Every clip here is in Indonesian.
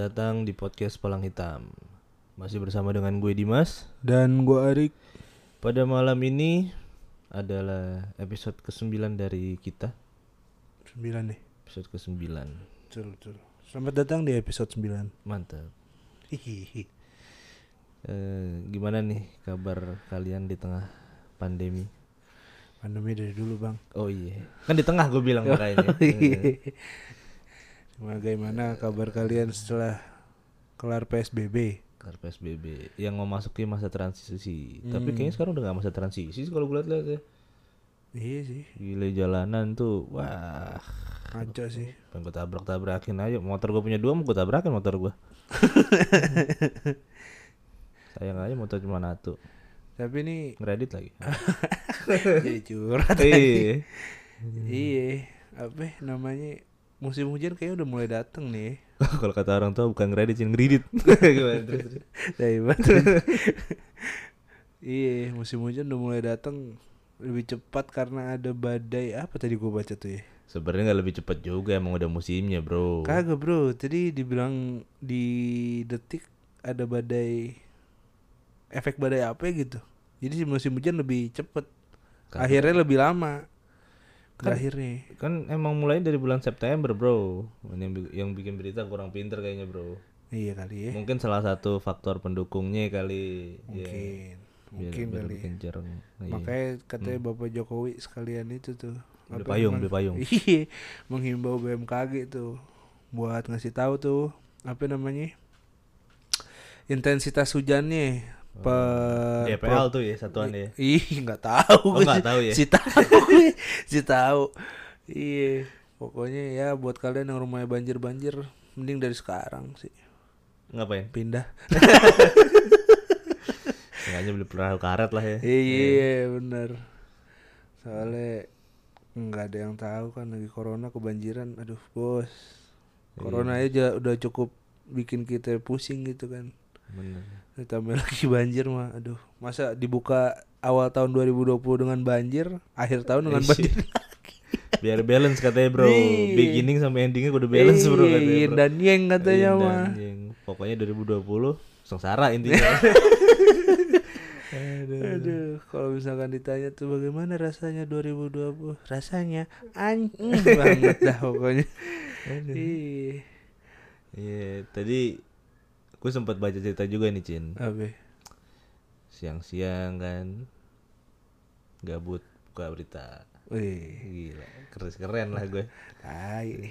Datang di podcast Palang Hitam. Masih bersama dengan gue Dimas. Dan gua Arik. Pada malam ini adalah episode ke-9 dari kita. 9 nih Episode ke-9 Betul, betul. Selamat datang di episode 9 Mantap. Hihihi. Eh, Gimana nih kabar kalian di tengah pandemi? Pandemi dari dulu bang. Oh iya. Kan di tengah gue bilang makanya. Eh, Bagaimana kabar kalian setelah kelar PSBB? Karena PSBB Yang memasuki masa transisi. Tapi kayaknya sekarang udah gak masa transisi sih Kalau gue liat-liat ya. Iya sih. Gila jalanan tuh Wah. Ngaco sih. Pengen gue tabrak-tabrakin aja. Motor gue punya dua mau gue tabrakin motor gue Sayang aja motor cuma satu. Tapi ini Ngeredit lagi. Jadi curhat Iya. Iya Apa ya namanya Musim hujan kayaknya udah mulai dateng nih. Kalau kata orang tua bukan ngeredit sih ngeridit. Gimana terus, terus. Dari banget Iya musim hujan udah mulai dateng Lebih cepat karena ada badai. Apa tadi gua baca tuh ya? Sebenarnya nggak lebih cepet juga emang udah musimnya bro. Kagak bro, tadi dibilang di detik ada badai. Efek badai apa ya gitu. Jadi si musim hujan lebih cepet, akhirnya lebih lama. Kan- Akhirnya. Kan emang mulai dari bulan September bro yang, yang bikin berita kurang pinter kayaknya bro Iya kali ya. Mungkin salah satu faktor pendukungnya kali. Mungkin, Biar- mungkin biar kali. ya. Iya. Makanya katanya Bapak Jokowi sekalian itu tuh. Beli payung, beli payung. Iya, menghimbau BMKG tuh buat ngasih tahu tuh apa namanya intensitas hujannya per DPL tuh ya satuan ya Ih, nggak tahu Oh, nggak tahu ya? Si tahu si tahu. Iya, pokoknya ya buat kalian yang rumahnya banjir-banjir mending dari sekarang sih Ngapain? pindah. Sengaja beli perahu karet lah ya Iya, bener Soalnya nggak ada yang tahu kan lagi corona kebanjiran. Aduh, bos. Corona aja udah cukup bikin kita pusing gitu kan. Bener Ditambah lagi banjir mah, aduh. Masa dibuka awal tahun 2020 dengan banjir, akhir tahun dengan banjir. Biar balance katanya bro. Beginning sama endingnya kudu balance bro katanya yin bro dan yang katanya Yin mah. Pokoknya 2020 sengsara intinya Aduh, kalau misalkan ditanya tuh bagaimana rasanya 2020? Rasanya anjing banget dah pokoknya. Iya tadi Gue sempat baca cerita juga nih Cin apa? Siang-siang kan Gabut buka berita Wih, Gila keren keren lah gue tai.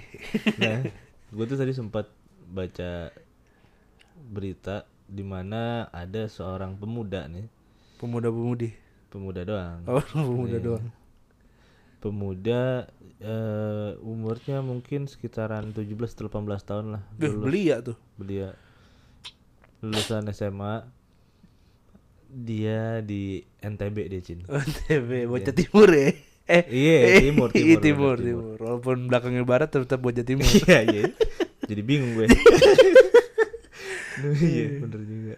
Nah gue tuh tadi sempat baca berita di mana ada seorang pemuda nih Pemuda-pemudi. pemuda doang Oh, pemuda Iya. doang. pemuda eh, umurnya mungkin sekitaran 17 atau 18 tahun lah Duh, belia tuh. belia lulusan SMA dia di NTB dia Cin. OTB, bocah timur ya. Eh, Iya, eh, timur, iya, timur, timur, timur. Walaupun belakangnya barat tetap bocah timur. iya iya. Jadi bingung gue. Iya. bener juga.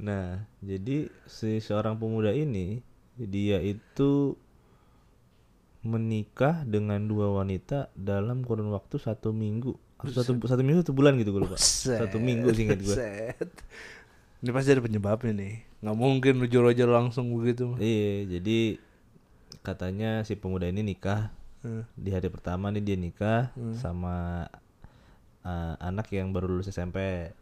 Nah jadi si seorang pemuda ini dia itu menikah dengan dua wanita dalam kurun waktu satu minggu satu satu minggu satu bulan gitu gue lupa satu minggu sih inget gue. Ini pasti ada penyebabnya nih. Nggak mungkin ujur-ujur langsung begitu iya jadi katanya si pemuda ini nikah Hmm. di hari pertama nih dia nikah sama uh, anak yang baru lulus SMP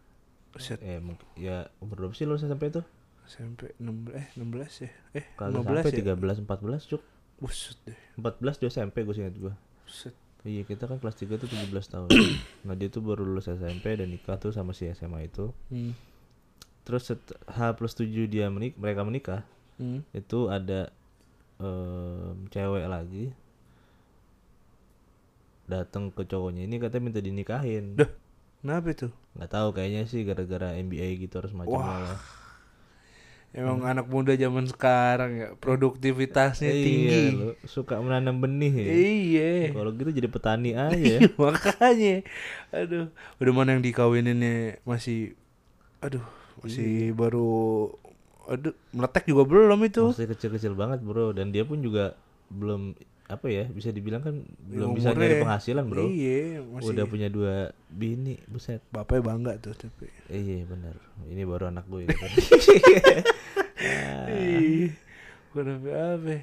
Buset. eh ya umur berapa sih lulus SMP itu SMP 16 eh 16 ya. Eh Kagak 15 sampai ya. 13 14 cuk Buset deh. 14 di SMP gue ingat gue Buset. Iya kita kan kelas 3 tuh 17 tahun Nah dia tuh baru lulus SMP dan nikah tuh sama si SMA itu Hmm. Terus set- H plus 7 dia menik mereka menikah Hmm. Itu ada em, cewek lagi datang ke cowoknya ini katanya minta dinikahin Duh. Kenapa itu? nggak tahu kayaknya sih gara-gara MBA gitu harus macamnya lah Emang anak muda zaman sekarang ya produktivitasnya Iya, tinggi. lu suka menanam benih ya Iya. kalau gitu jadi petani aja Iya, Makanya. Aduh, udah mana yang dikawininnya masih aduh, masih baru aduh, meletek juga belum itu. masih kecil-kecil banget bro dan dia pun juga belum apa ya bisa dibilang kan Ya, belum bisa nyari penghasilan bro Iya, masih udah punya dua bini buset bapaknya bangga tuh tapi. Iya benar ini baru anak gue kan. Ih, Udah apa?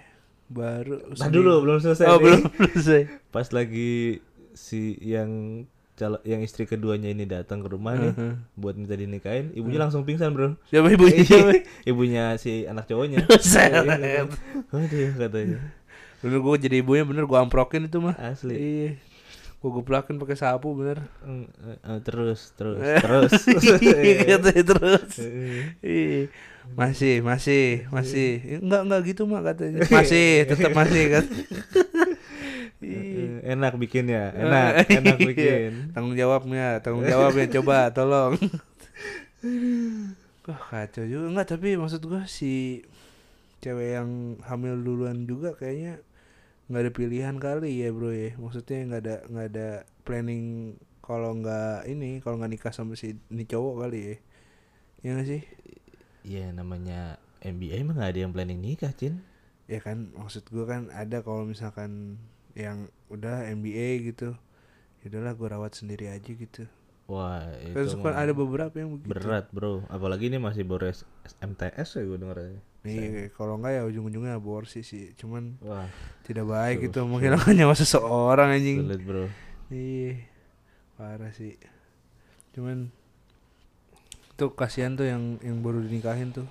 Baru. Nah dulu belum selesai Oh, nih. belum selesai. pas lagi si yang calo, yang istri keduanya ini datang ke rumah nih Heeh. buat minta dinikahin ibunya langsung pingsan bro Siapa ibunya? Siapa? ibunya si anak cowoknya Buset. Aduh katanya Bener gue jadi ibunya bener gue amprokin itu mah. asli Iya. Gue geplakin pakai sapu bener. Eh, eh, terus terus terus Iya terus. Eh. Masih, masih, masih. Enggak, enggak gitu mah katanya. Masih, tetap masih kan. eh, enak bikinnya enak enak Iya. bikin Tanggung jawabnya, tanggung jawabnya coba tolong. Wah kacau juga enggak tapi maksud gua si cewek yang hamil duluan juga kayaknya nggak ada pilihan kali ya bro ya. Maksudnya nggak ada nggak ada planning kalau nggak ini kalau nggak nikah sama si ini cowok kali ya. Ya nggak sih? Ya namanya MBA emang gak ada yang planning nikah Cin. Ya kan maksud gua kan ada kalau misalkan yang udah MBA gitu ya udahlah gua rawat sendiri aja gitu. Wah kan itu mah ada beberapa yang begitu. berat bro. Apalagi ini masih baru S- MTS ya gue denger Iya, kalau enggak ya ujung-ujungnya aborsi sih. Cuman wah tidak baik itu menghilangkan nyawa seseorang anjing. sulit bro Iya. Parah sih. Cuman tuh kasihan tuh yang yang baru dinikahin tuh.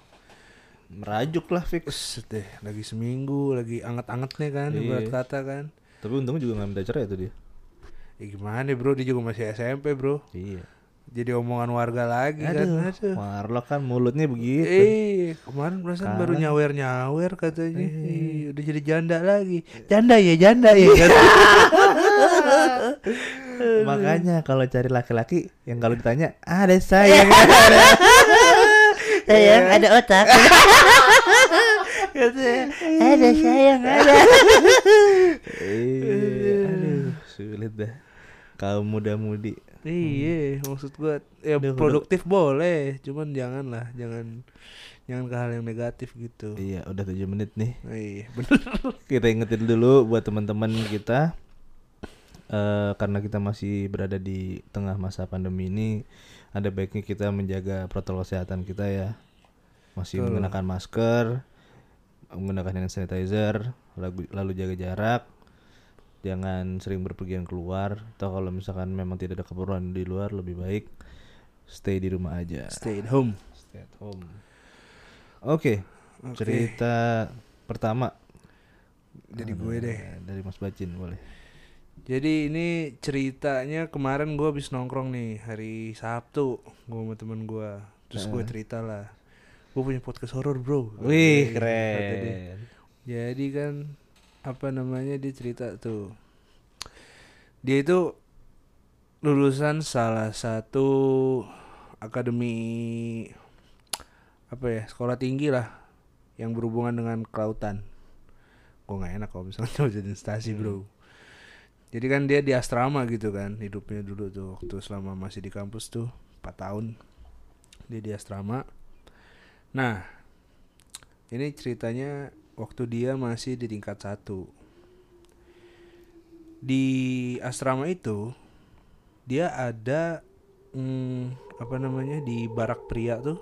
merajuk lah fix deh, lagi seminggu, lagi anget-angetnya kan, Iya. ibarat kata kan. tapi untungnya juga gak minta cerai tuh dia Ya gimana bro, dia juga masih SMP bro. iya Jadi omongan warga lagi kan. aduh Aduh. Marlok kan mulutnya begitu Eh, kemarin perasaan baru nyawer-nyawer katanya. Eh. Udah jadi janda lagi. Janda ya, janda ya. makanya kalau cari laki-laki yang kalau ditanya ada sayang sayang ada otak. ada sayang ada. Iya, aduh sulit dah kaum muda-mudi Iya, maksud gua ya Aduh, produktif boleh, cuman jangan lah, jangan jangan ke hal yang negatif gitu. iya udah tujuh menit nih Iya, bener. kita ingetin dulu buat teman-teman kita eh karena kita masih berada di tengah masa pandemi ini ada baiknya kita menjaga protokol kesehatan kita ya masih Betul. menggunakan masker menggunakan hand sanitizer lalu, lalu jaga jarak jangan sering berpergian keluar. Atau kalau misalkan memang tidak ada keperluan di luar lebih baik stay di rumah aja. Stay at home. stay at home. Oke Oke. cerita pertama. Jadi gue deh. Eh, dari Mas Bacin boleh. Jadi ini ceritanya kemarin gue habis nongkrong nih hari Sabtu gue sama temen gue Terus gue cerita lah. Gue punya podcast horor bro. Wih keren. Jadi kan apa namanya dia cerita tuh Dia itu lulusan salah satu akademi apa ya sekolah tinggi lah yang berhubungan dengan kelautan. Gue nggak enak kalau misalnya coba jadi stasi bro. Jadi kan dia di asrama gitu kan hidupnya dulu tuh waktu selama masih di kampus tuh 4 tahun dia di asrama. Nah ini ceritanya waktu dia masih di tingkat satu di asrama itu dia ada hmm, apa namanya di barak pria tuh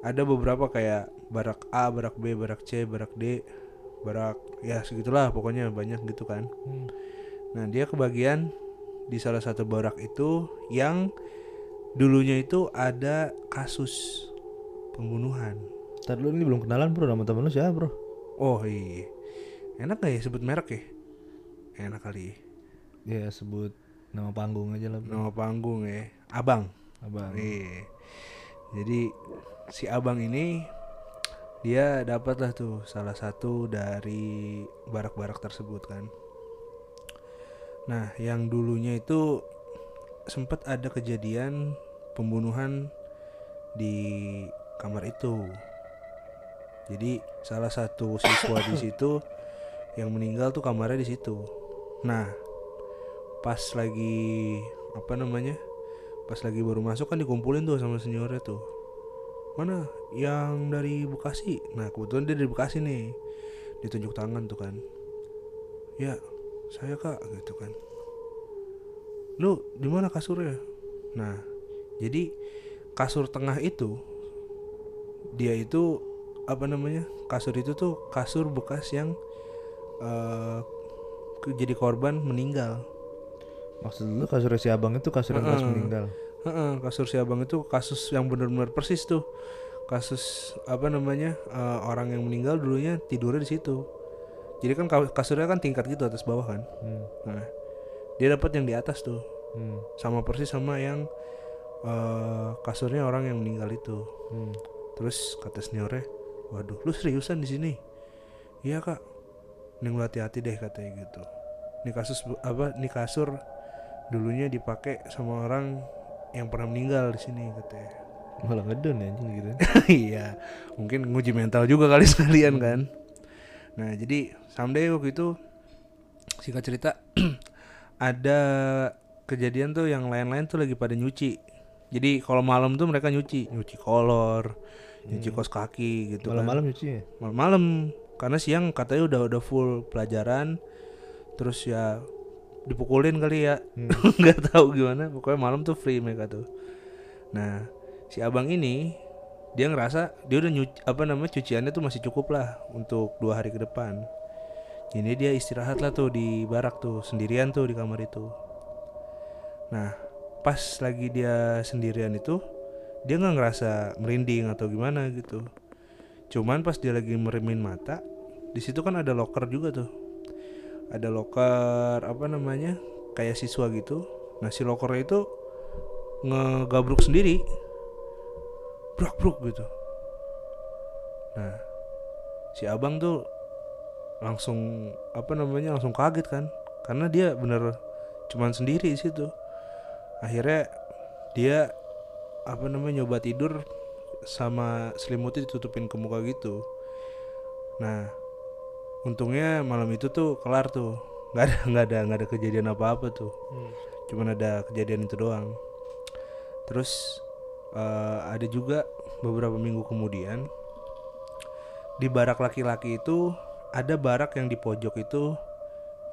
ada beberapa kayak barak A, barak B, barak C, barak D, barak ya segitulah pokoknya banyak gitu kan. Hmm. Nah dia kebagian di salah satu barak itu yang dulunya itu ada kasus pembunuhan. Ntar lu ini belum kenalan bro nama temen lu siapa bro Oh iya, enak gak ya sebut merek ya? Enak kali. ya. Ya sebut nama panggung aja lah bro Nama panggung ya, Abang. Abang Iya. Jadi si abang ini dia dapatlah tuh salah satu dari barak-barak tersebut kan. Nah, yang dulunya itu sempat ada kejadian pembunuhan di kamar itu. Jadi salah satu siswa di situ yang meninggal tuh kamarnya di situ. Nah, pas lagi apa namanya? Pas lagi baru masuk kan dikumpulin tuh sama seniornya tuh. Mana yang dari Bekasi? Nah, kebetulan dia dari Bekasi nih. Ditunjuk tangan tuh kan. ya saya kak gitu kan lu di mana kasurnya nah jadi kasur tengah itu dia itu apa namanya kasur itu tuh kasur bekas yang ke- jadi korban meninggal Maksud lu kasur si abang itu kasur yang pas Heeh. meninggal. Heeh, kasus si abang itu kasus yang benar-benar persis tuh kasus apa namanya eh, orang yang meninggal dulunya tidurnya di situ jadi kan ka- kasurnya kan tingkat gitu atas bawah kan Hmm. nah dia dapat yang di atas tuh Hmm. sama persis sama yang eh, kasurnya orang yang meninggal itu Hmm. terus kata seniornya waduh lu seriusan di sini? Iya kak. Ini lu hati-hati deh katanya gitu. Ini kasus apa ini kasur dulunya dipakai sama orang yang pernah meninggal di sini katanya. Malah ngedon ya anjing gitu. iya mungkin nguji mental juga kali sekalian kan. Nah jadi someday waktu itu singkat cerita ada kejadian tuh yang lain-lain tuh lagi pada nyuci jadi kalau malam tuh mereka nyuci nyuci kolor nyuci kos kaki gitu kan. Malam-malam nyuci ya? malam-malam karena siang katanya udah udah full pelajaran terus ya dipukulin kali ya. Hmm. nggak tahu gimana pokoknya malam tuh free mereka tuh. Nah si abang ini dia ngerasa dia udah nyuci apa namanya cuciannya tuh masih cukup lah untuk dua hari ke depan. Ini dia istirahat lah tuh di barak tuh sendirian tuh di kamar itu. Nah pas lagi dia sendirian itu dia nggak ngerasa merinding atau gimana gitu. Cuman pas dia lagi meremin mata di situ kan ada locker juga tuh. Ada locker apa namanya kayak siswa gitu. Nah si lockernya itu ngegabruk sendiri. Brak bruk gitu. Nah si abang tuh langsung apa namanya langsung kaget kan. Karena dia bener cuman sendiri di situ akhirnya dia apa namanya nyoba tidur sama selimutnya ditutupin ke muka gitu. Nah untungnya malam itu tuh kelar tuh. Nggak ada nggak ada nggak ada kejadian apa apa tuh cuman ada kejadian itu doang. Terus eh, ada juga beberapa minggu kemudian di barak laki-laki itu ada barak yang di pojok itu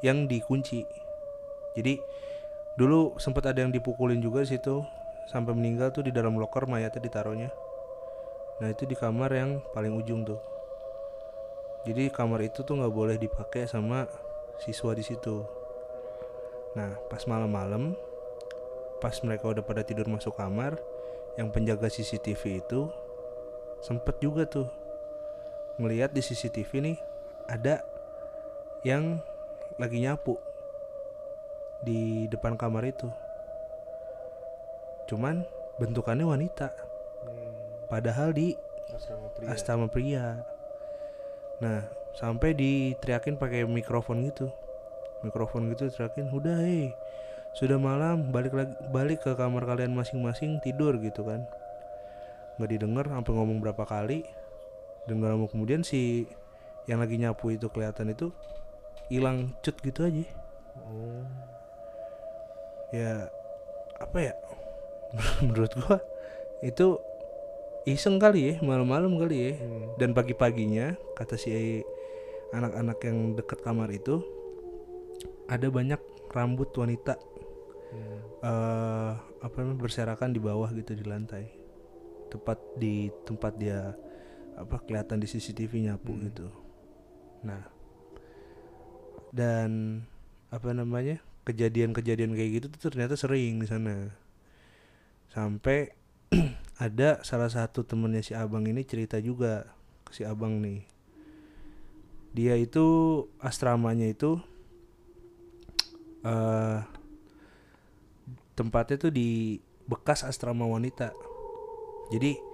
yang dikunci. Jadi dulu sempat ada yang dipukulin juga di situ. Sampai meninggal tuh di dalam loker mayatnya ditaruhnya. Nah itu di kamar yang paling ujung tuh. Jadi kamar itu tuh nggak boleh dipakai sama siswa di situ. Nah pas malam-malam pas mereka udah pada tidur masuk kamar yang penjaga CCTV itu sempet juga tuh ngelihat di CCTV nih ada yang lagi nyapu di depan kamar itu. Cuman bentukannya wanita. Padahal di asrama pria. Nah sampai diteriakin pakai mikrofon gitu. Mikrofon gitu teriakin udah hei sudah malam balik lagi balik ke kamar kalian masing-masing tidur gitu kan. Nggak didengar sampai ngomong berapa kali. Dan gak lama kemudian si yang lagi nyapu itu kelihatan itu hilang cut gitu aja. Oh. Ya apa ya menurut gua itu iseng kali ya malam-malam kali ya Hmm. dan pagi-paginya kata si anak-anak yang dekat kamar itu ada banyak rambut wanita Hmm. eh apa namanya berserakan di bawah gitu di lantai tepat di tempat dia apa kelihatan di CCTV nyapu Hmm. gitu nah dan apa namanya kejadian-kejadian kayak gitu tuh ternyata sering di sana. Sampai ada salah satu temennya si abang ini cerita juga ke si abang nih. Dia itu asramanya itu eh tempatnya tuh di bekas asrama wanita. Jadi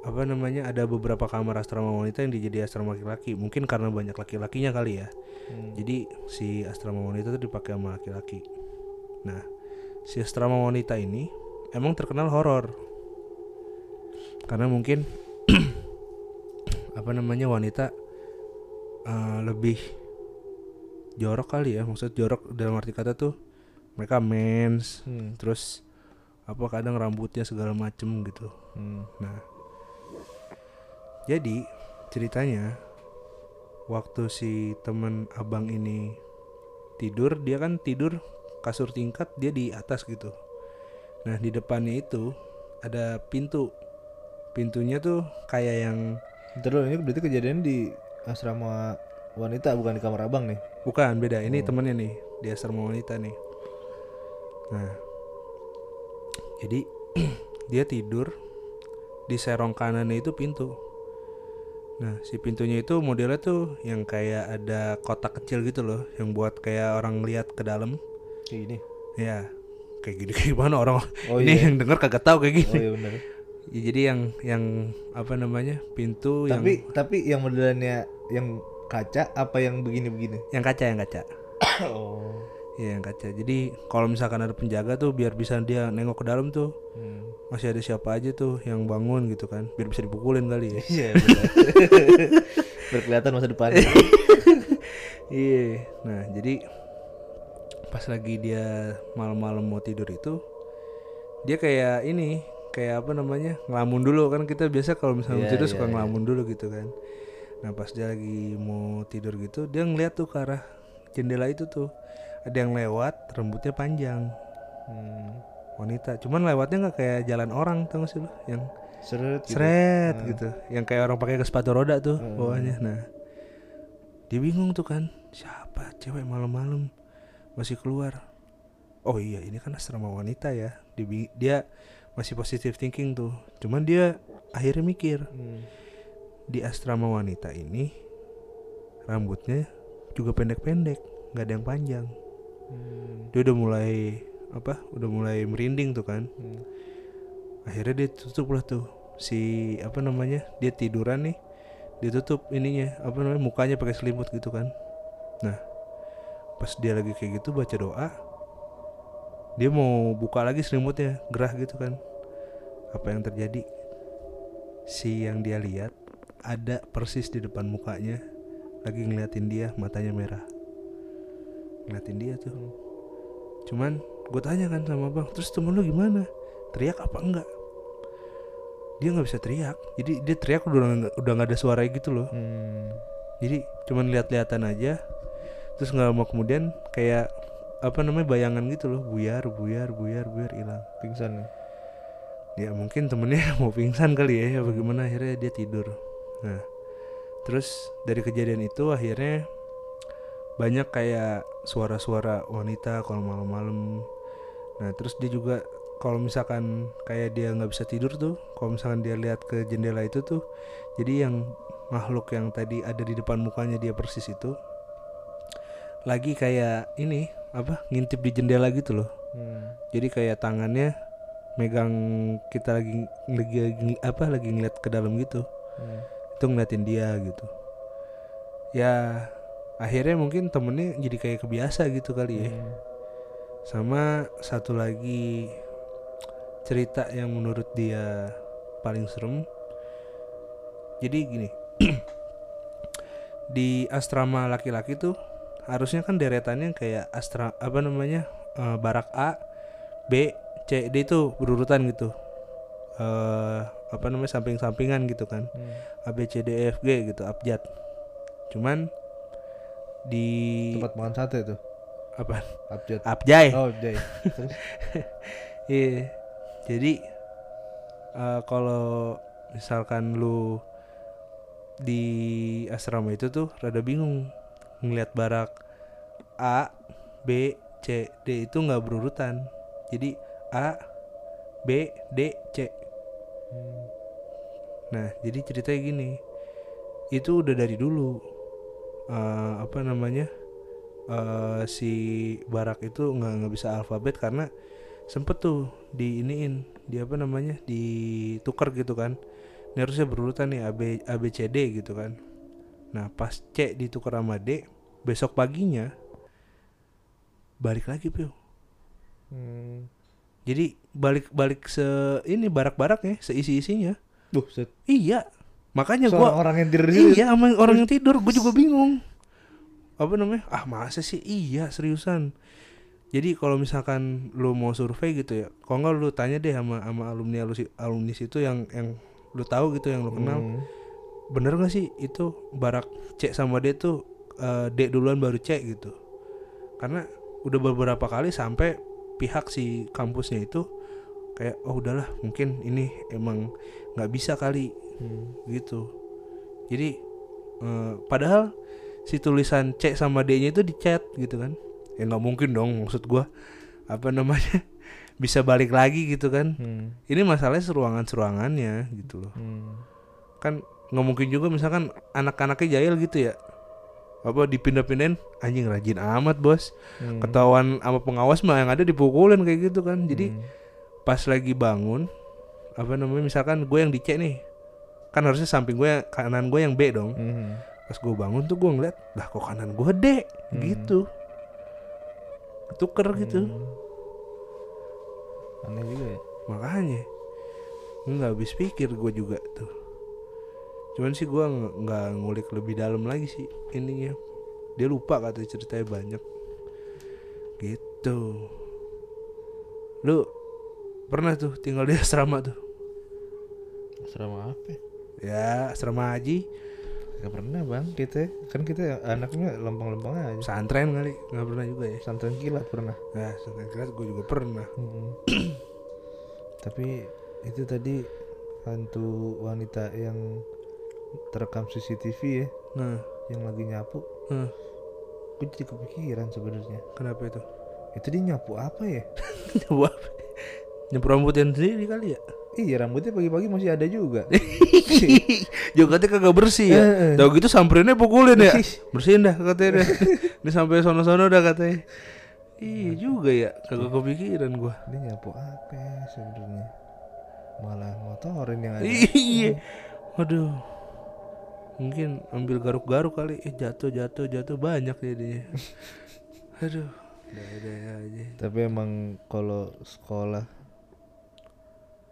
apa namanya ada beberapa kamar asrama wanita yang dijadi asrama laki-laki mungkin karena banyak laki-lakinya kali ya Hmm. jadi si asrama wanita tuh dipakai sama laki-laki. Nah, si asrama wanita ini emang terkenal horor. Karena mungkin apa namanya wanita eh, lebih jorok kali ya, maksud jorok dalam arti kata tuh mereka mens, Hmm. terus apa kadang rambutnya segala macem gitu. Hmm. Nah, jadi ceritanya waktu si temen abang ini tidur dia kan tidur kasur tingkat dia di atas gitu. Nah di depannya itu ada pintu. Pintunya tuh kayak yang Terus ini berarti kejadian di asrama wanita bukan di kamar abang nih. bukan beda. Ini temennya nih di asrama wanita nih. Nah jadi dia tidur di serong kanannya itu pintu nah si pintunya itu modelnya tuh yang kayak ada kotak kecil gitu loh yang buat kayak orang lihat ke dalam Kayak gini. ya kayak gini kayak gimana orang Oh ini iya. yang denger kagak tahu kayak Oh gini iya benar. Ya, jadi yang yang apa namanya pintu Tapi tapi yang modelannya yang kaca apa yang begini-begini? yang yang kaca yang kaca oh. Iya yang kaca. Jadi kalau misalkan ada penjaga tuh biar bisa dia nengok ke dalam tuh Hmm. masih ada siapa aja tuh yang bangun gitu kan. Biar bisa dipukulin kali ya. Iya. Berkelihatan masa depan. Iya. Nah jadi pas lagi dia malam-malam mau tidur itu dia kayak ini kayak apa namanya ngelamun dulu kan kita biasa kalau misalnya Iya, tidur iya, suka iya. ngelamun dulu gitu kan. Nah pas dia lagi mau tidur gitu dia ngeliat tuh ke arah jendela itu tuh ada yang lewat rambutnya panjang. Hmm. wanita. Cuman lewatnya nggak kayak jalan orang tau gak sih lo yang Seret gitu. seret gitu. Yang kayak orang pakai sepatu roda tuh Hmm. bawahnya. Nah dia bingung tuh kan siapa cewek malam-malam masih keluar? Oh iya ini kan asrama wanita ya. Dia, dia masih positive thinking tuh. Cuman dia akhirnya mikir Hmm. di asrama wanita ini rambutnya juga pendek-pendek nggak ada yang panjang Hmm. dia udah mulai apa udah mulai merinding tuh kan. Hmm. akhirnya dia tutup lah tuh si apa namanya dia tiduran nih. Dia tutup ininya apa namanya mukanya pakai selimut gitu kan. Nah pas dia lagi kayak gitu baca doa dia mau buka lagi selimutnya gerah gitu kan. Apa yang terjadi? Si yang dia lihat ada persis di depan mukanya lagi ngeliatin dia matanya merah ngeliatin dia tuh. Cuman gue tanya kan sama bang terus temen lu gimana? Teriak apa enggak? Dia nggak bisa teriak. Jadi dia teriak udah udah nggak ada suara gitu loh. Hmm. jadi cuman lihat-lihatan aja. Terus nggak lama kemudian kayak apa namanya bayangan gitu loh. Buyar buyar buyar buyar hilang. Pingsan nih. ya mungkin temennya mau pingsan kali ya ya bagaimana akhirnya dia tidur. Nah terus dari kejadian itu akhirnya banyak kayak suara-suara wanita kalau malam-malam nah terus dia juga kalau misalkan kayak dia nggak bisa tidur tuh kalau misalkan dia lihat ke jendela itu tuh jadi yang makhluk yang tadi ada di depan mukanya dia persis itu lagi kayak ini apa ngintip di jendela gitu loh Hmm. jadi kayak tangannya megang kita lagi lagi, lagi- apa lagi ngeliat ke dalam gitu Hmm. itu ngeliatin dia gitu ya akhirnya mungkin temennya jadi kayak kebiasa gitu kali ya. Hmm. sama satu lagi cerita yang menurut dia paling serem. Jadi gini di asrama laki-laki tuh harusnya kan deretannya kayak astra apa namanya eh, barak A B C D itu berurutan gitu. Eh apa namanya samping-sampingan gitu kan. Hmm. A B C D E F G gitu abjad. Cuman di Tempat makan sate tuh. apa Abjad. abjay Oh. Terus Iya. Jadi eh, kalau misalkan lu di asrama itu tuh rada bingung ngelihat barak A, B, C, D itu nggak berurutan. Jadi A, B, D, C. Hmm. Nah, jadi ceritanya gini. Itu udah dari dulu. Eh, apa namanya? eh si Barak itu nggak nggak bisa alfabet karena sempet tuh di iniin di apa namanya ditukar gitu kan ini harusnya berurutan nih A B A B C D gitu kan nah pas C ditukar sama D besok paginya balik lagi pio Hmm. jadi balik balik se ini barak-baraknya seisi isinya Buset. iya makanya gua orang yang tidur. Iya sama orang yang tidur Gue juga bingung. Apa namanya? Ah masa sih? Iya seriusan. Jadi kalau misalkan Lu mau survei gitu ya Kalau nggak lu tanya deh sama, sama alumni alumni alumni situ yang yang lu tahu gitu yang lu kenal. Hmm. bener gak sih? Itu barak C sama D tuh eh, D duluan baru C gitu. Karena udah beberapa kali sampai pihak si kampusnya itu kayak oh udahlah mungkin ini emang nggak bisa kali Hmm. gitu jadi eh, padahal si tulisan C sama D nya itu di chat gitu kan ya nggak mungkin dong maksud gua apa namanya bisa balik lagi gitu kan Hmm. ini masalahnya seruangan-seruangannya gitu loh Hmm. kan nggak mungkin juga misalkan anak-anaknya jahil gitu ya apa dipindah-pindahin anjing rajin amat bos Hmm. ketahuan sama pengawas mah yang ada dipukulin kayak gitu kan jadi Hmm. pas lagi bangun apa namanya misalkan gue yang di C nih kan harusnya samping gue kanan gue yang B dong Hmm. pas gue bangun tuh gue ngeliat lah kok kanan gue D Hmm. gitu tuker gitu Hmm. Aneh juga ya. makanya nggak habis pikir gue juga tuh cuman sih gue nggak nggak ngulik lebih dalam lagi sih ininya dia lupa kata ceritanya banyak gitu lu pernah tuh tinggal di asrama tuh Asrama apa? Ya? ya asrama haji Gak pernah bang kita kan kita anaknya lempeng-lempeng aja. pesantren kali nggak pernah juga ya Pesantren kilat pernah. nah pesantren kelas gue juga pernah Hmm. Tapi itu tadi hantu wanita yang terekam CCTV ya, nah yang lagi nyapu. nah, Gue jadi kepikiran sebenarnya. kenapa itu Itu dia nyapu apa ya? coba nyemprot rambutin sendiri kali ya Iya rambutnya pagi-pagi masih ada juga. katanya kagak bersih ya. Tahu gitu samperinnya pukulin ya Ih. bersihin dah katanya dah. Ini sampai sono-sono dah katanya iya juga ya kagak kepikiran gua Dia nyapu apa ya sebenarnya? Malah ngotorin yang ada. iya waduh mungkin ambil garuk-garuk kali eh jatuh jatuh jatuh banyak jadinya aduh ada aja Tapi emang kalau sekolah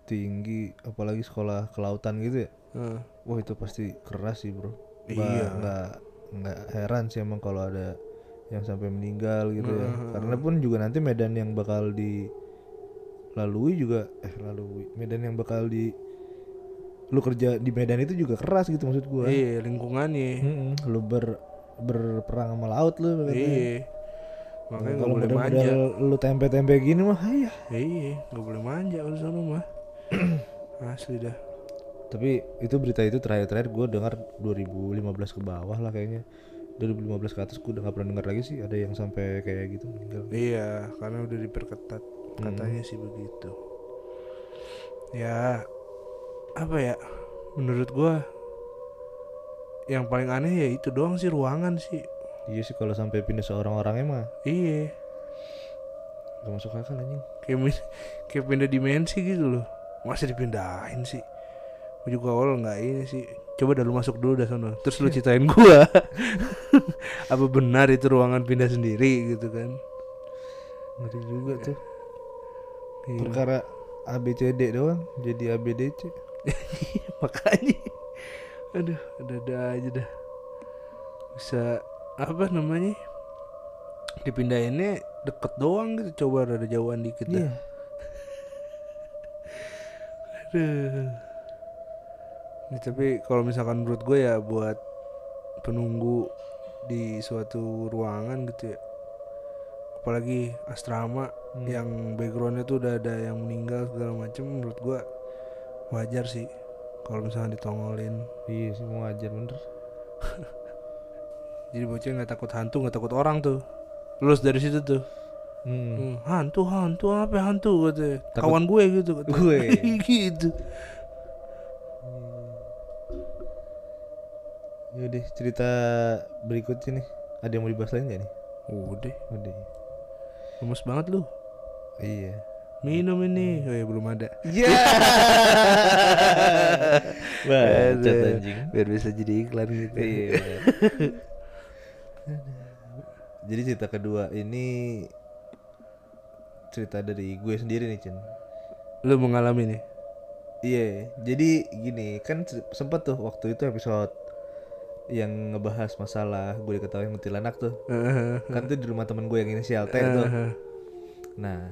tinggi, apalagi sekolah kelautan gitu ya, Heeh. wah itu pasti keras sih bro. Iya. Nggak nggak heran sih emang kalau ada yang sampai meninggal gitu ya. Heeh. Karena pun juga nanti medan yang bakal dilalui juga, eh lalui medan yang bakal di lu kerja di medan itu juga keras gitu maksud gua. iya lingkungannya Mm-mm, lu ber berperang sama laut lu iya makanya nggak boleh manja lu tempe-tempe gini mah iya. iya nggak boleh manja udah sono mah asli dah Tapi itu berita itu terakhir-terakhir gue dengar 2015 ke bawah lah kayaknya. 2015 ke atas gue udah gak pernah dengar lagi sih ada yang sampai kayak gitu meninggal. Iya, karena udah diperketat katanya sih begitu. Ya, apa ya? Menurut gua yang paling aneh ya itu doang sih ruangan sih. Iya sih kalau sampai pindah seorang orangnya mah Iya, gak masuk akal anjing. kayak pindah dimensi gitu loh. Masa dipindahin sih? Gue juga awal nggak ini sih. Coba dah lu masuk dulu dah sono. Terus lu ceritain gua. apa benar itu ruangan pindah sendiri gitu kan? Ngeri juga tuh. Iya. Perkara ABCD doang jadi ABDC. makanya aduh ada-ada aja dah bisa apa namanya dipindahinnya deket doang gitu coba ada jauhan dikit dah Iya. Aduh. Ini tapi kalau misalkan menurut gue ya buat penunggu di suatu ruangan gitu ya. Apalagi asrama Hmm. yang backgroundnya tuh udah ada yang meninggal segala macem menurut gue wajar sih kalau misalnya ditongolin. Iya sih mau ajar bener. jadi bocah nggak takut hantu nggak takut orang tuh. Lulus dari situ tuh Hmm. Hmm, hantu hantu apa hantu Takut- kawan gue gitu katanya. Gue. gitu Yaudah cerita berikutnya nih. Ada yang mau dibahas lagi gak nih? udah Udah. lemes banget lu Iya. minum ini oh ya belum ada Iya. Bacot Aduh. anjing. biar bisa jadi iklan gitu Iya. Jadi cerita kedua ini cerita dari gue sendiri nih Cen. lu mengalami nih Iya, jadi gini kan se- sempet tuh waktu itu episode yang ngebahas masalah gue diketahui kuntilanak tuh. kan tuh di rumah temen gue yang inisial T tuh. Nah,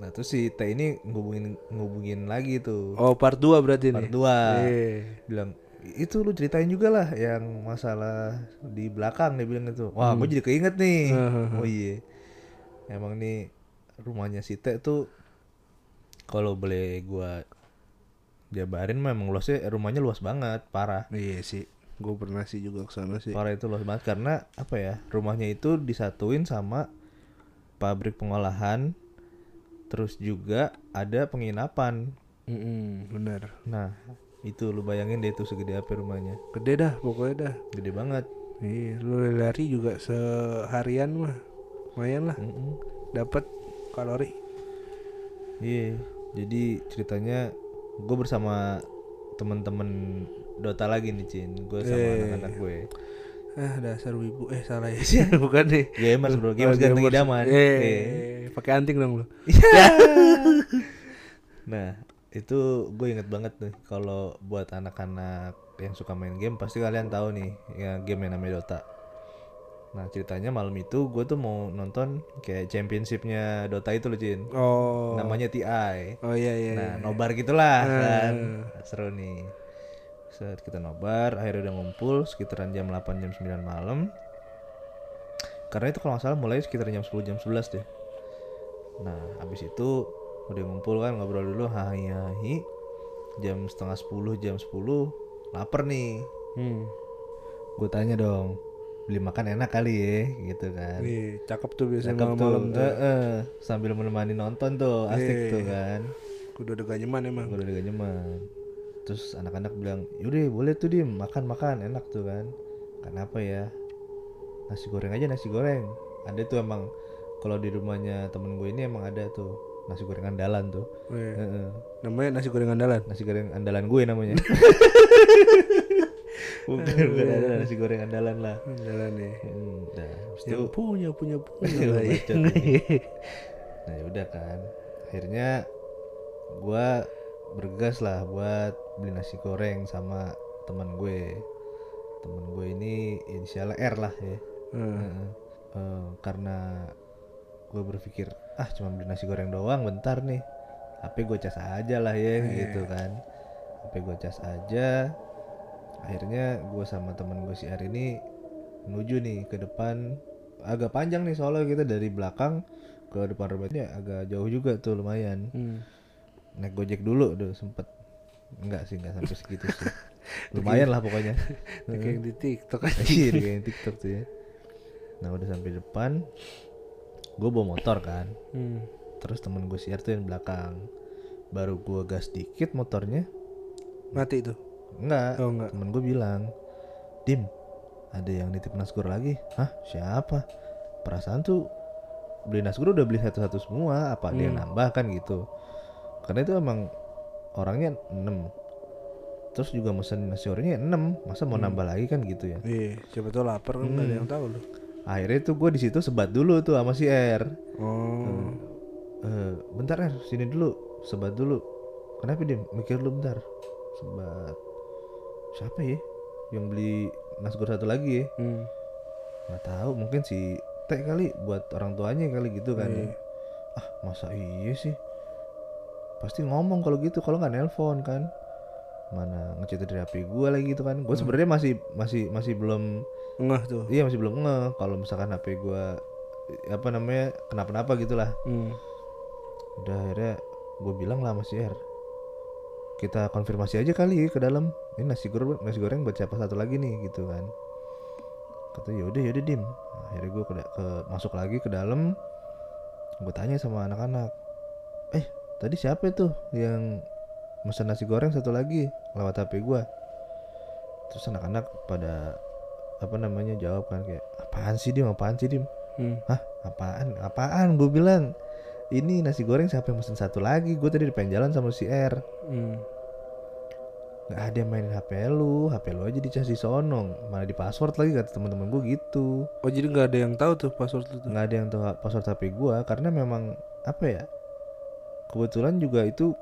nah terus si T ini ngubungin ngubungin lagi tuh. oh part 2 berarti Part nih dua. Iya. Bilang itu lu ceritain juga lah yang masalah di belakang dia bilang itu wah gue jadi keinget nih oh iya emang nih rumahnya si Teh tuh kalau boleh gua jabarin memang luasnya rumahnya luas banget parah Iya sih. Gue pernah sih juga ke sana sih. parah itu luas banget karena apa ya rumahnya itu disatuin sama pabrik pengolahan terus juga ada penginapan Mm-mm, bener. nah itu lu bayangin deh itu segede apa rumahnya Gede dah pokoknya dah. gede banget Iya, lu lari juga seharian mah. Lumayan lah Mm-mm. dapat kalori. iya jadi ceritanya gue bersama temen-temen Dota lagi nih Cin gue sama Eh. anak-anak gue Ah, dasar wibu. Eh, salah ya. Bukan nih. gamers bro Oh, gamers ganteng gamers. idaman Eh, Iya. pakai anting dong lu. Nah, itu gue inget banget nih kalau buat anak-anak yang suka main game pasti kalian tahu nih ya game yang namanya Dota. Nah, ceritanya malam itu gue tuh mau nonton kayak championshipnya Dota itu loh, Cin. Oh. Namanya TI. Oh iya iya. Nah, iya. nobar gitulah Eh. kan. Seru nih. Saat kita nobar, akhirnya udah ngumpul sekitaran jam 8 jam 9 malam. Karena itu kalau nggak salah mulai sekitar jam 10 jam 11 deh. Nah, habis itu udah ngumpul kan ngobrol dulu hahi hahi. Jam setengah 10 jam 10 lapar nih. Hmm. Gue tanya dong, beli makan enak kali ya gitu kan. Nih, cakep tuh biasanya Cakep tuh, malam-malam tuh. eh, eh, sambil menemani nonton tuh, asik Iya. tuh kan. Kudu ada ganyeman emang. Gue udah nyaman. Terus anak-anak bilang, yaudah boleh tuh dim makan makan enak tuh kan. Kenapa ya? Nasi goreng aja nasi goreng. Ada tuh emang kalau di rumahnya temen gue ini emang ada tuh nasi goreng andalan tuh. Iya. Heeh. Namanya nasi goreng andalan. Nasi goreng andalan gue namanya. bukan bukan ada nasi goreng andalan lah. Andalan nih. Hmm, habis itu punya punya punya. Lah ya. nah udah kan akhirnya gua bergas lah buat beli nasi goreng sama teman gue teman gue ini inisialnya R lah ya Hmm. Heeh. Eh, karena gue berpikir ah cuma beli nasi goreng doang bentar nih HP gue cas aja lah ya gitu kan HP gue cas aja akhirnya gue sama temen gue si R ini menuju nih ke depan agak panjang nih soalnya kita dari belakang ke depan rumahnya agak jauh juga tuh lumayan. Hmm. naik gojek dulu udah sempet. Enggak sih enggak sampai segitu sih. Lumayan lah pokoknya. Kayak yang di TikTok aja. iya di kayak TikTok tuh ya. Nah udah sampai depan gue bawa motor kan. Hmm. terus temen gue siar tuh yang belakang. Baru gue gas dikit motornya. Mati tuh. Enggak. Oh enggak. temen gue bilang dim ada yang nitip nasgor lagi. Hah? Siapa? Perasaan tuh beli nasgor udah beli satu-satu semua apa dia Hmm. nambah? Kan gitu. Karena itu emang orangnya 6 terus juga mesen nasi gorengnya 6 masa mau Hmm. nambah lagi kan gitu ya? Iya, siapa tahu lapar kan nggak ada Hmm. yang tahu lu. akhirnya tuh gue di situ sebat dulu tuh sama si R Oh. Eh, bentar R sini dulu. Sebat dulu. Kenapa dia mikir dulu bentar. Sebat siapa ya yang beli nasgor satu lagi ya Hmm. nggak tahu mungkin si Teh kali buat orang tuanya kali gitu kan ya. Iya. ah masa iya sih pasti ngomong kalau gitu kalau nggak nelpon kan mana ngechat dari HP gue lagi gitu kan gue sebenarnya masih masih masih belum Ngeh tuh. iya masih belum nge kalau misalkan HP gue apa namanya kenapa-napa gitulah Hmm. udah akhirnya gue bilang lah mas R kita konfirmasi aja kali ya ke dalam ini nasi goreng nasi goreng buat siapa satu lagi nih gitu kan kata yaudah yaudah dim akhirnya gue ke, ke masuk lagi ke dalam gue tanya sama anak-anak eh tadi siapa itu yang mesen nasi goreng satu lagi lewat HP gue terus anak-anak pada apa namanya jawab kan kayak apaan sih dim apaan sih dim Hmm. Hah? Apaan? Apaan? Gue bilang ini nasi goreng siapa yang mesen satu lagi? Gue tadi di pengen jalan sama si R. Hmm. Gak ada yang mainin HP lu, HP lu aja dicas di sono. Mana di password lagi kata teman-teman gue gitu. Oh jadi nggak ada yang tahu tuh password tuh. Nggak ada yang tahu password HP gue karena memang apa ya? Kebetulan juga itu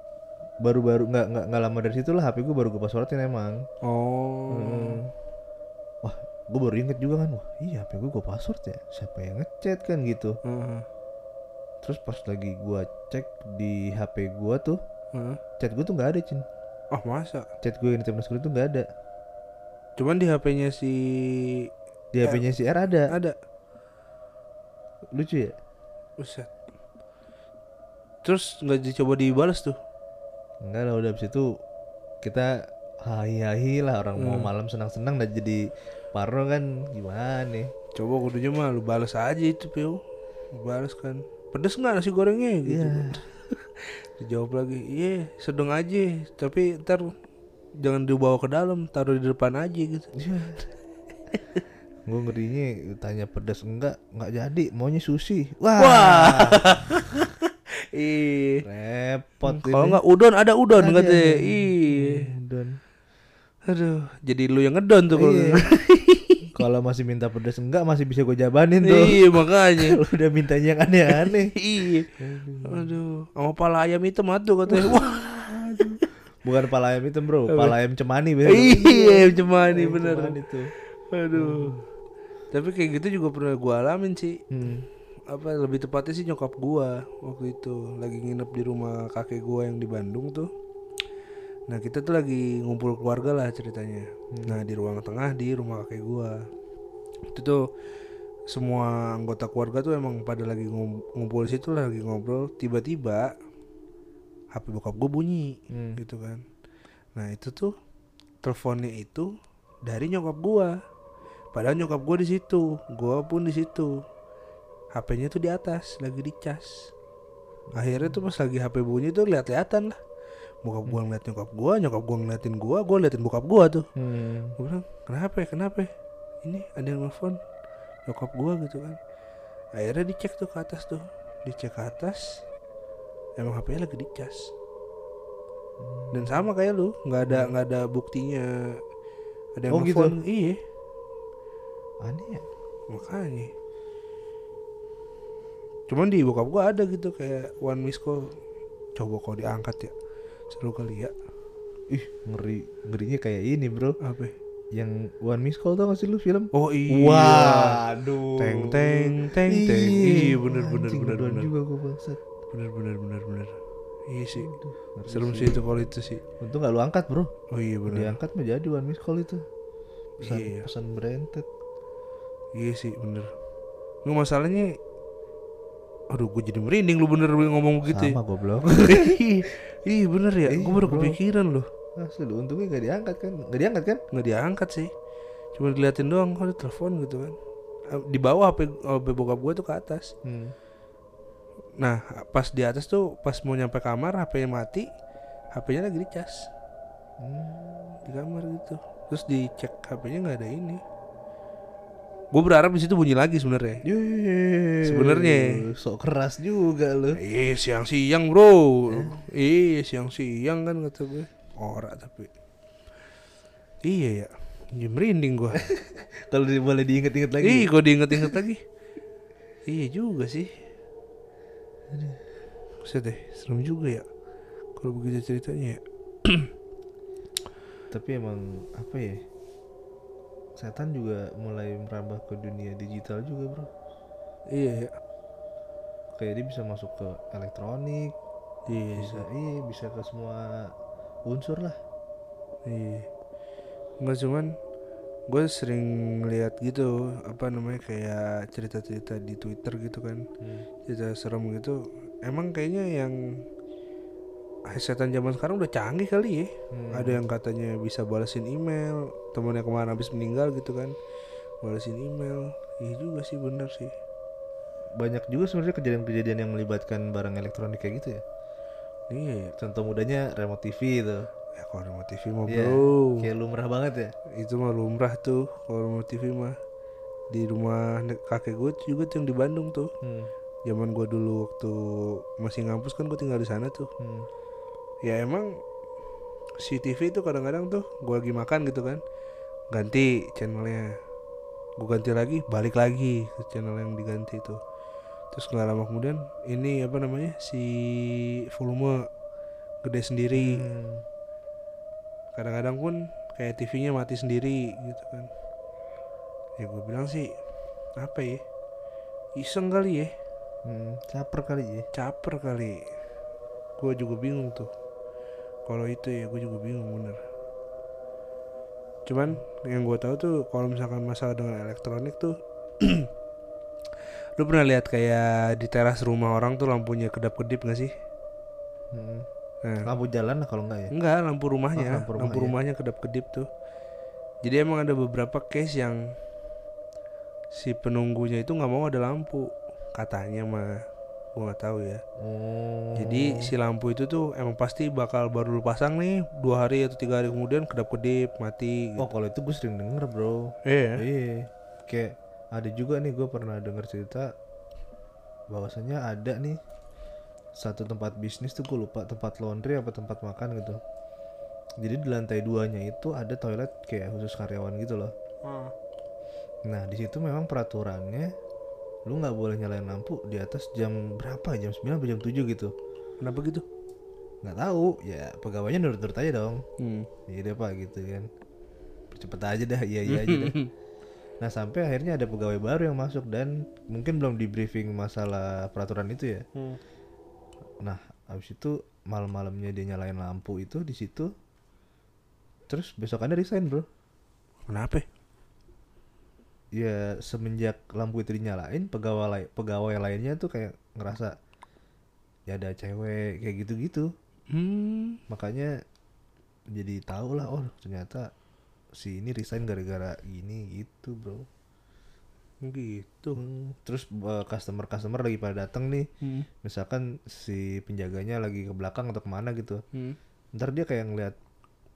baru-baru nggak nggak nggak lama dari situ lah HP gue baru gue passwordin emang. Oh. Hmm. Wah, gue baru inget juga kan. Wah, iya HP gue gue password ya. Siapa yang ngechat kan gitu. Heeh. Terus pas lagi gue cek di HP gue tuh Heeh. chat gue tuh nggak ada cin Oh masa? chat gue yang di Timnas itu nggak ada Cuman di HP-nya si Di HP-nya si R ada. ada. Lucu ya? Buset. Terus nggak dicoba dibalas tuh. Enggak lah udah abis itu kita hahi-hahi lah orang mau malam senang-senang dan jadi parno kan gimana nih? Coba kudunya mah lu balas aja itu, Pio. Balas kan. Pedes nggak nasi gorengnya gitu. Iya. Dijawab lagi, iya sedang aja, tapi ntar jangan dibawa ke dalam, taruh di depan aja gitu. Iya. Gue ngerinya tanya pedas enggak, enggak jadi, maunya sushi. Wah, Wah. Ih. repot Kalau ini. nggak udon ada udon Ada. katanya. Ih. Dan Aduh, jadi lu yang ngedon tuh kalau. kalau masih minta pedas enggak masih bisa gue jabanin tuh. Iya, makanya. Kalau udah mintanya yang aneh-aneh. Iya. Aduh, sama pala ayam hitam atuh katanya. Wah. Bukan pala ayam hitam bro, pala ayam cemani biasa. Iya, cemani Ayam bener. cemani tuh. Aduh. Tapi kayak gitu juga pernah gua alamin sih. Hmm. Apa lebih tepatnya sih nyokap gua waktu itu lagi nginep di rumah kakek gua yang di Bandung tuh. Nah, kita tuh lagi ngumpul keluarga lah ceritanya. Nah, di ruang tengah di rumah kakek gua. Itu tuh semua anggota keluarga tuh emang pada lagi ngum- ngumpul di situ lagi ngobrol, tiba-tiba HP bokap gua bunyi Hmm. gitu kan. Nah, itu tuh teleponnya itu dari nyokap gua. Padahal nyokap gua di situ, gua pun di situ. HP-nya tuh di atas, lagi dicas. Akhirnya tuh pas lagi HP bunyi tuh lihat-lihatan lah. Bokap gua ngeliat nyokap gua, nyokap gua ngeliatin gua, gua liatin bokap gua tuh. Hmm. Gua bilang, "Kenapa ya? Kenapa ya? Ini ada yang nelfon nyokap gua gitu kan." Akhirnya dicek tuh ke atas tuh. Dicek ke atas. Emang HP-nya lagi dicas. Dan sama kayak lu, nggak ada nggak ada buktinya ada yang Oh, gitu? nelfon. Iya, Aneh ya. makanya. Cuman di bokap gua ada gitu kayak one miss call. Coba kalau diangkat ya. Seru kali ya. Ih, ngeri ngerinya kayak ini, Bro. Apa? Yang One Miss Call tau gak sih lu film? Oh iya. Waduh. Teng teng teng teng. Iya bener bener Anjing, bener bener. juga gue bangsat. Bener bener bener bener. Iya sih. Ngeri Serem sih itu kalau itu sih. Untung gak lu angkat, Bro. Oh iya bener. Diangkat mah jadi One Miss Call itu. Pesan, Iya. pesan berentet. Iya sih bener. Nggak masalahnya. Aduh gue jadi merinding lu bener ngomong begitu. ya. Sama goblok. Iya bener ya. Gue baru bro. kepikiran loh. Asli lu untungnya gak diangkat kan? Gak diangkat kan? nggak diangkat sih cuma diliatin doang kalau telepon gitu kan Eh, di bawah HP, HP bokap gue tuh ke atas Hmm. nah pas di atas tuh pas mau nyampe kamar HP-nya mati HP-nya lagi dicas Hmm. di kamar gitu terus dicek HP-nya nggak ada ini gue berharap di situ bunyi lagi sebenarnya. Sebenarnya. sok keras juga lu. iya siang-siang bro iya siang-siang kan kata gue ora tapi iya ya Ya, merinding gue Kalau di- boleh diinget-inget lagi. Ih, kok diinget-inget lagi. iya juga sih. Buset deh, serem juga ya. Kalau begitu ceritanya ya. Tapi emang apa ya? Setan juga mulai merambah ke dunia digital juga, Bro. Iya ya. Kayak dia bisa masuk ke elektronik, Iya, bisa iya bisa ke semua unsur lah. iya. Enggak cuman gue sering lihat gitu apa namanya kayak cerita-cerita di Twitter gitu kan cerita serem gitu emang kayaknya yang setan zaman sekarang udah canggih kali ya Hmm. ada yang katanya bisa balesin email temennya kemarin habis meninggal gitu kan balesin email iya juga sih bener sih Banyak juga sebenarnya kejadian-kejadian yang melibatkan barang elektronik kayak gitu ya. iya ya, Contoh mudanya remote TV itu. ya kalau remote TV mah Iya, bro Kayak lumrah banget ya. itu mah lumrah tuh kalau remote TV mah di rumah kakek gue juga tuh yang di Bandung tuh Hmm. zaman gue dulu waktu masih ngampus kan gue tinggal di sana tuh Hmm. Ya emang si TV itu kadang-kadang tuh gue lagi makan gitu kan ganti channelnya gue ganti lagi balik lagi ke channel yang diganti itu terus nggak lama kemudian ini apa namanya si volume gede sendiri Hmm. kadang-kadang pun kayak TV-nya mati sendiri gitu kan ya gue bilang sih apa ya iseng kali ya Hmm. Caper kali ya. caper kali gue juga bingung tuh kalau itu ya gue juga bingung bener cuman yang gue tahu tuh kalau misalkan masalah dengan elektronik tuh lu pernah lihat kayak di teras rumah orang tuh lampunya kedap kedip gak sih Hmm. nah, Lampu jalan lah kalau enggak ya. enggak lampu rumahnya Oh, lampu lampu, rumah, iya. rumahnya kedap kedip tuh jadi emang ada beberapa case yang si penunggunya itu nggak mau ada lampu katanya mah gue nggak tahu ya Oh. Jadi si lampu itu tuh emang pasti bakal baru lu pasang nih dua hari atau tiga hari kemudian kedap kedip mati. Gitu. Oh kalau itu gue sering denger bro. Iya. Iya. Kayak ada juga nih gue pernah denger cerita bahwasanya ada nih satu tempat bisnis tuh gue lupa tempat laundry apa tempat makan gitu. Jadi di lantai duanya itu ada toilet kayak khusus karyawan gitu loh. Oh. Nah di situ memang peraturannya lu nggak boleh nyalain lampu di atas jam berapa? Jam 9 atau jam 7 gitu. Kenapa gitu? nggak tahu. Ya pegawainya nurut-nurut aja dong. Hmm. Iya deh pak gitu kan. Cepet aja dah. Iya iya aja dah. Nah sampai akhirnya ada pegawai baru yang masuk dan mungkin belum di briefing masalah peraturan itu ya. Hmm. Nah abis itu malam-malamnya dia nyalain lampu itu di situ. Terus besokannya resign bro. Kenapa? Ya semenjak lampu itu dinyalain pegawai lai- pegawai lainnya tuh kayak ngerasa ya ada cewek kayak gitu-gitu Hmm. makanya jadi tahu lah oh ternyata si ini resign gara-gara gini gitu bro Gitu. Hmm, terus customer customer lagi pada datang nih Hmm. misalkan si penjaganya lagi ke belakang atau ke mana gitu Hmm. ntar dia kayak ngeliat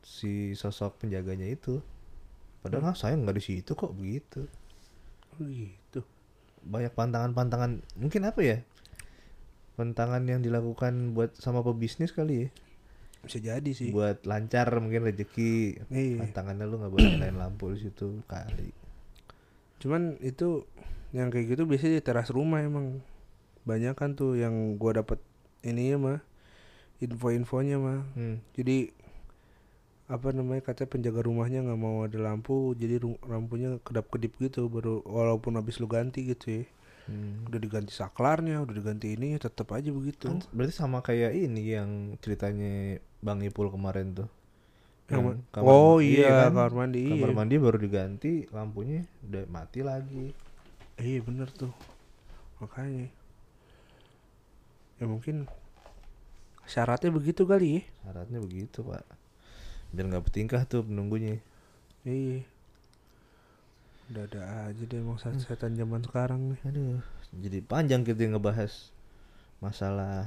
si sosok penjaganya itu padahal ah, saya nggak di situ kok begitu Gitu. banyak pantangan-pantangan mungkin apa ya pantangan yang dilakukan buat sama pebisnis kali ya Bisa jadi sih. buat lancar mungkin rezeki Iya. pantangannya lu nggak boleh nyalain lampu di situ kali Cuman itu yang kayak gitu biasanya di teras rumah emang banyak kan tuh yang gua dapat ini ya mah info-infonya mah. hmm. Jadi apa namanya katanya penjaga rumahnya nggak mau ada lampu jadi lampunya kedap kedip gitu baru walaupun habis lu ganti gitu ya Hmm. udah diganti saklarnya udah diganti ini tetap aja begitu Kan berarti sama kayak ini yang ceritanya Bang Ipul kemarin tuh. Yang ma- oh ma- iya, kan? kamar mandi Kamar iya. mandi baru diganti, lampunya udah mati lagi. iya bener tuh makanya ya mungkin syaratnya begitu kali ya Syaratnya begitu, Pak. Biar nggak bertingkah tuh penunggunya. iya udah ada aja deh emang set- setan zaman sekarang nih Aduh, jadi panjang kita ngebahas masalah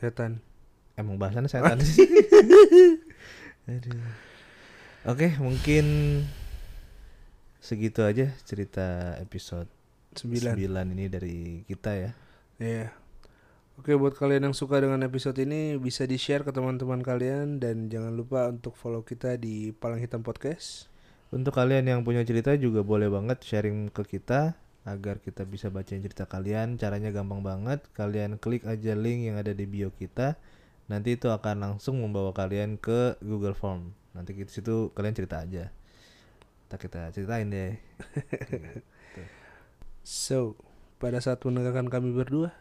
setan emang bahasannya setan sih. Aduh. Oke, mungkin segitu aja cerita episode sembilan 9 ini dari kita ya. Iya. Oke buat kalian yang suka dengan episode ini bisa di share ke teman-teman kalian dan jangan lupa untuk follow kita di Palang Hitam Podcast. Untuk kalian yang punya cerita juga boleh banget sharing ke kita agar kita bisa bacain cerita kalian. Caranya gampang banget. Kalian klik aja link yang ada di bio kita. Nanti itu akan langsung membawa kalian ke Google Form. Nanti di situ kalian cerita aja. Kita kita ceritain deh. So, pada saat mendengarkan kami berdua,